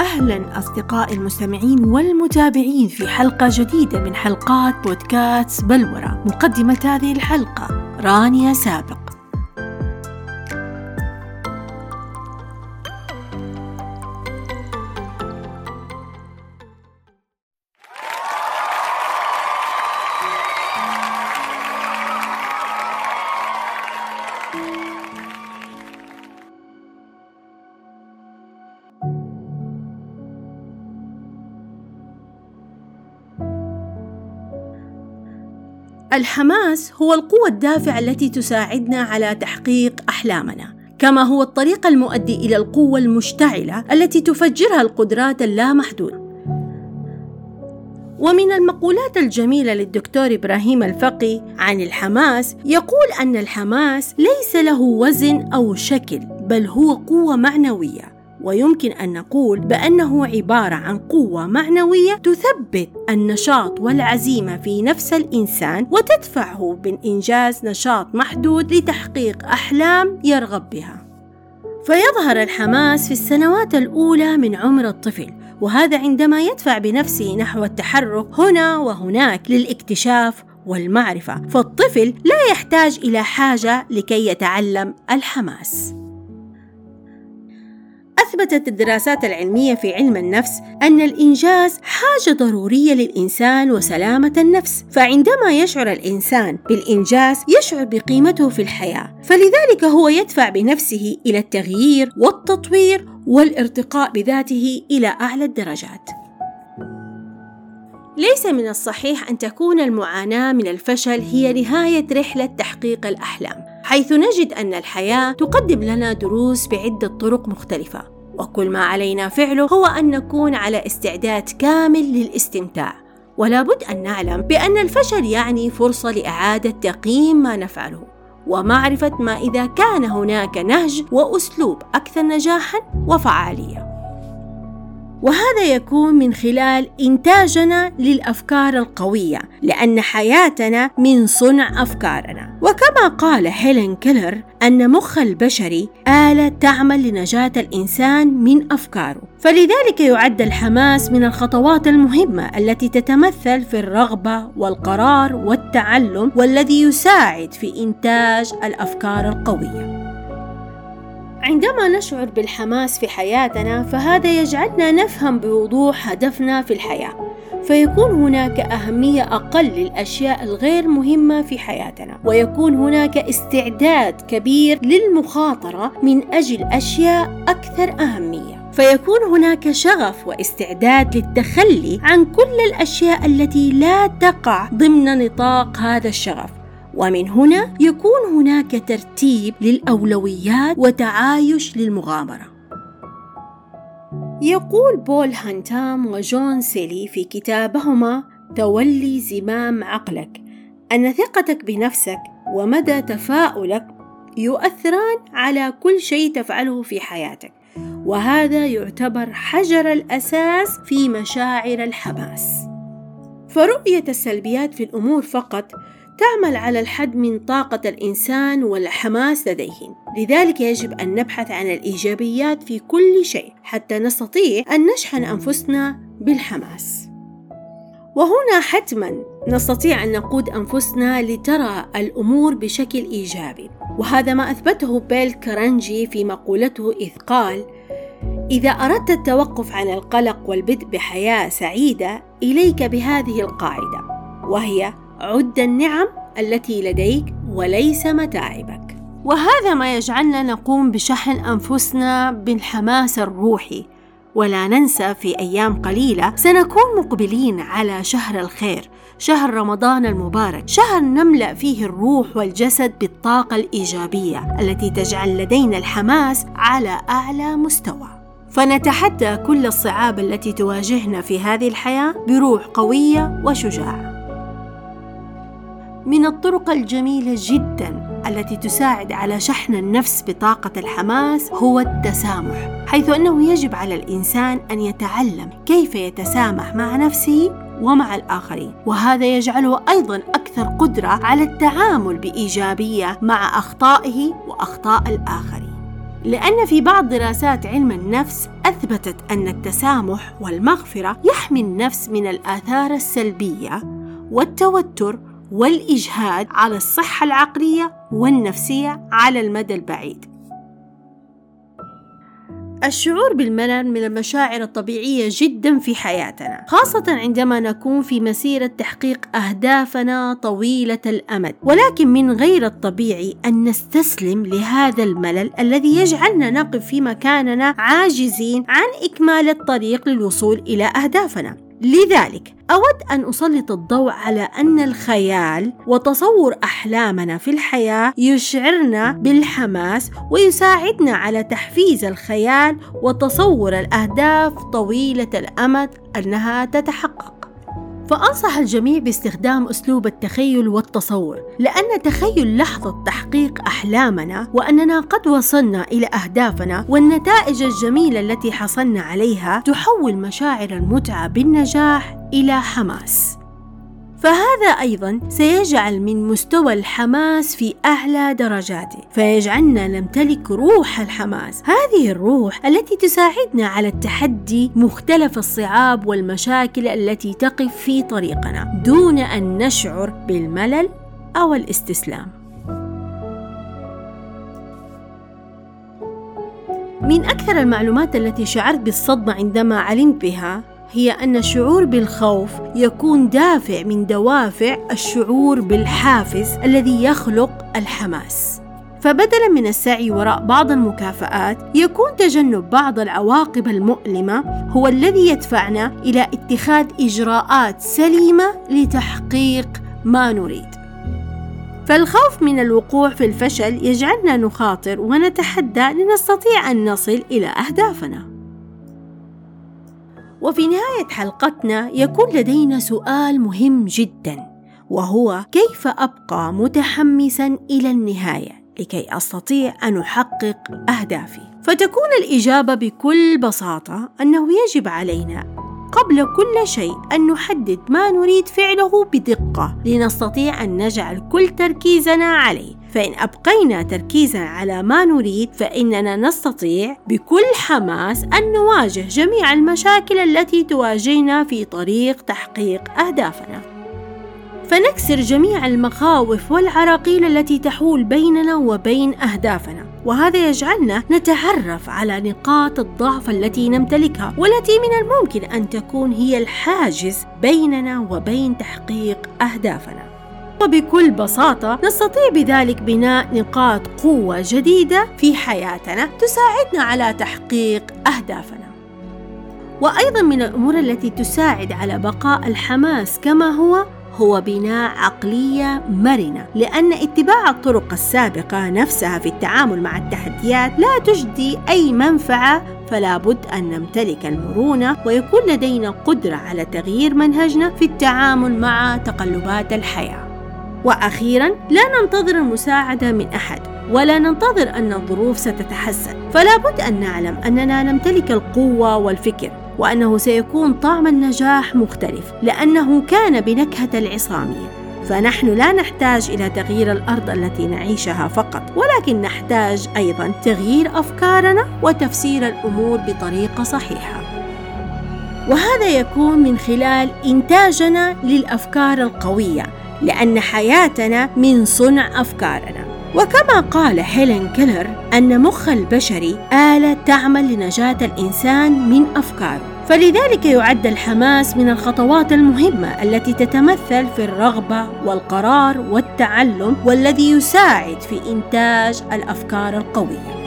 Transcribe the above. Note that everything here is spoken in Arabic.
أهلا أصدقائي المستمعين والمتابعين في حلقة جديدة من حلقات بودكاست بلورة مقدمة هذه الحلقة رانيا سابق. الحماس هو القوة الدافعة التي تساعدنا على تحقيق أحلامنا كما هو الطريق المؤدي إلى القوة المشتعلة التي تفجرها القدرات اللامحدودة ومن المقولات الجميلة للدكتور إبراهيم الفقي عن الحماس يقول أن الحماس ليس له وزن أو شكل بل هو قوة معنوية. ويمكن أن نقول بأنه عبارة عن قوة معنوية تثبت النشاط والعزيمة في نفس الإنسان وتدفعه بإنجاز نشاط محدود لتحقيق أحلام يرغب بها. فيظهر الحماس في السنوات الأولى من عمر الطفل وهذا عندما يدفع بنفسه نحو التحرك هنا وهناك للاكتشاف والمعرفة فالطفل لا يحتاج إلى حاجة لكي يتعلم الحماس أثبتت الدراسات العلمية في علم النفس أن الإنجاز حاجة ضرورية للإنسان وسلامة النفس، فعندما يشعر الإنسان بالإنجاز يشعر بقيمته في الحياة، فلذلك هو يدفع بنفسه إلى التغيير والتطوير والارتقاء بذاته إلى أعلى الدرجات. ليس من الصحيح أن تكون المعاناة من الفشل هي نهاية رحلة تحقيق الأحلام، حيث نجد أن الحياة تقدم لنا دروس بعدة طرق مختلفة، وكل ما علينا فعله هو أن نكون على استعداد كامل للاستمتاع، ولا بد أن نعلم بأن الفشل يعني فرصة لإعادة تقييم ما نفعله، ومعرفة ما إذا كان هناك نهج وأسلوب أكثر نجاحًا وفعالية. وهذا يكون من خلال إنتاجنا للأفكار القوية لأن حياتنا من صنع أفكارنا. وكما قال هيلين كيلر أن مخ البشري آلة تعمل لنجاة الإنسان من أفكاره. فلذلك يعد الحماس من الخطوات المهمة التي تتمثل في الرغبة والقرار والتعلم والذي يساعد في إنتاج الأفكار القوية. عندما نشعر بالحماس في حياتنا فهذا يجعلنا نفهم بوضوح هدفنا في الحياة. فيكون هناك أهمية أقل للأشياء الغير مهمة في حياتنا. ويكون هناك استعداد كبير للمخاطرة من أجل أشياء أكثر أهمية. فيكون هناك شغف واستعداد للتخلي عن كل الأشياء التي لا تقع ضمن نطاق هذا الشغف. ومن هنا يكون هناك ترتيب للأولويات وتعايش للمغامرة. يقول بول هانتام وجون سيلي في كتابهما تولي زمام عقلك. أن ثقتك بنفسك ومدى تفاؤلك يؤثران على كل شيء تفعله في حياتك. وهذا يعتبر حجر الأساس في مشاعر الحماس. فرؤية السلبيات في الأمور فقط تعمل على الحد من طاقة الإنسان والحماس لديهم. لذلك يجب أن نبحث عن الإيجابيات في كل شيء حتى نستطيع أن نشحن أنفسنا بالحماس. وهنا حتما نستطيع أن نقود أنفسنا لترى الأمور بشكل إيجابي. وهذا ما أثبته بيل كرنجي في مقولته إذ قال إذا أردت التوقف عن القلق والبدء بحياة سعيدة إليك بهذه القاعدة وهي عد النعم التي لديك وليس متاعبك. وهذا ما يجعلنا نقوم بشحن أنفسنا بالحماس الروحي. ولا ننسى في أيام قليلة سنكون مقبلين على شهر الخير شهر رمضان المبارك شهر نملأ فيه الروح والجسد بالطاقة الإيجابية التي تجعل لدينا الحماس على أعلى مستوى. فنتحدى كل الصعاب التي تواجهنا في هذه الحياة بروح قوية وشجاعة. من الطرق الجميلة جدا التي تساعد على شحن النفس بطاقة الحماس هو التسامح، حيث أنه يجب على الإنسان أن يتعلم كيف يتسامح مع نفسه ومع الآخرين، وهذا يجعله أيضا أكثر قدرة على التعامل بإيجابية مع أخطائه وأخطاء الآخرين. لأن في بعض دراسات علم النفس أثبتت أن التسامح والمغفرة يحمي النفس من الآثار السلبية والتوتر والإجهاد على الصحة العقلية والنفسية على المدى البعيد. الشعور بالملل من المشاعر الطبيعية جدا في حياتنا، خاصة عندما نكون في مسيرة تحقيق أهدافنا طويلة الأمد، ولكن من غير الطبيعي أن نستسلم لهذا الملل الذي يجعلنا نقف في مكاننا عاجزين عن إكمال الطريق للوصول إلى أهدافنا. لذلك أود أن أسلط الضوء على أن الخيال وتصور أحلامنا في الحياة يشعرنا بالحماس ويساعدنا على تحفيز الخيال وتصور الأهداف طويلة الأمد أنها تتحقق. فأنصح الجميع باستخدام أسلوب التخيل والتصور لأن تخيل لحظة تحقيق أحلامنا وأننا قد وصلنا إلى أهدافنا والنتائج الجميلة التي حصلنا عليها تحول مشاعر المتعة بالنجاح إلى حماس. فهذا أيضا سيجعل من مستوى الحماس في أعلى درجاته فيجعلنا نمتلك روح الحماس. هذه الروح التي تساعدنا على التحدي مختلف الصعاب والمشاكل التي تقف في طريقنا دون أن نشعر بالملل أو الاستسلام. من أكثر المعلومات التي شعرت بالصدمة عندما علمت بها هي أن الشعور بالخوف يكون دافع من دوافع الشعور بالحافز الذي يخلق الحماس. فبدلا من السعي وراء بعض المكافآت يكون تجنب بعض العواقب المؤلمة هو الذي يدفعنا إلى اتخاذ إجراءات سليمة لتحقيق ما نريد. فالخوف من الوقوع في الفشل يجعلنا نخاطر ونتحدى لنستطيع أن نصل إلى أهدافنا. وفي نهاية حلقتنا يكون لدينا سؤال مهم جدا وهو كيف أبقى متحمسا إلى النهاية لكي أستطيع أن أحقق أهدافي؟ فتكون الإجابة بكل بساطة أنه يجب علينا قبل كل شيء أن نحدد ما نريد فعله بدقة لنستطيع أن نجعل كل تركيزنا عليه. فإن أبقينا تركيزا على ما نريد فإننا نستطيع بكل حماس أن نواجه جميع المشاكل التي تواجهنا في طريق تحقيق أهدافنا. فنكسر جميع المخاوف والعراقيل التي تحول بيننا وبين أهدافنا. وهذا يجعلنا نتعرف على نقاط الضعف التي نمتلكها والتي من الممكن أن تكون هي الحاجز بيننا وبين تحقيق أهدافنا وبكل بساطة نستطيع بذلك بناء نقاط قوة جديدة في حياتنا تساعدنا على تحقيق أهدافنا. وأيضا من الأمور التي تساعد على بقاء الحماس كما هو هو بناء عقلية مرنة لأن اتباع الطرق السابقة نفسها في التعامل مع التحديات لا تجدي أي منفعة فلا بد أن نمتلك المرونة ويكون لدينا قدرة على تغيير منهجنا في التعامل مع تقلبات الحياة وأخيرا لا ننتظر المساعدة من أحد ولا ننتظر أن الظروف ستتحسن. فلا بد أن نعلم أننا نمتلك القوة والفكر وأنه سيكون طعم النجاح مختلف لأنه كان بنكهة العصاميه فنحن لا نحتاج إلى تغيير الأرض التي نعيشها فقط ولكن نحتاج أيضا تغيير أفكارنا وتفسير الأمور بطريقة صحيحة. وهذا يكون من خلال إنتاجنا للأفكار القوية. لأن حياتنا من صنع أفكارنا. وكما قال هيلين كيلر أن مخ البشري آلة تعمل لنجاة الإنسان من أفكاره. فلذلك يعد الحماس من الخطوات المهمة التي تتمثل في الرغبة والقرار والتعلم والذي يساعد في إنتاج الأفكار القوية.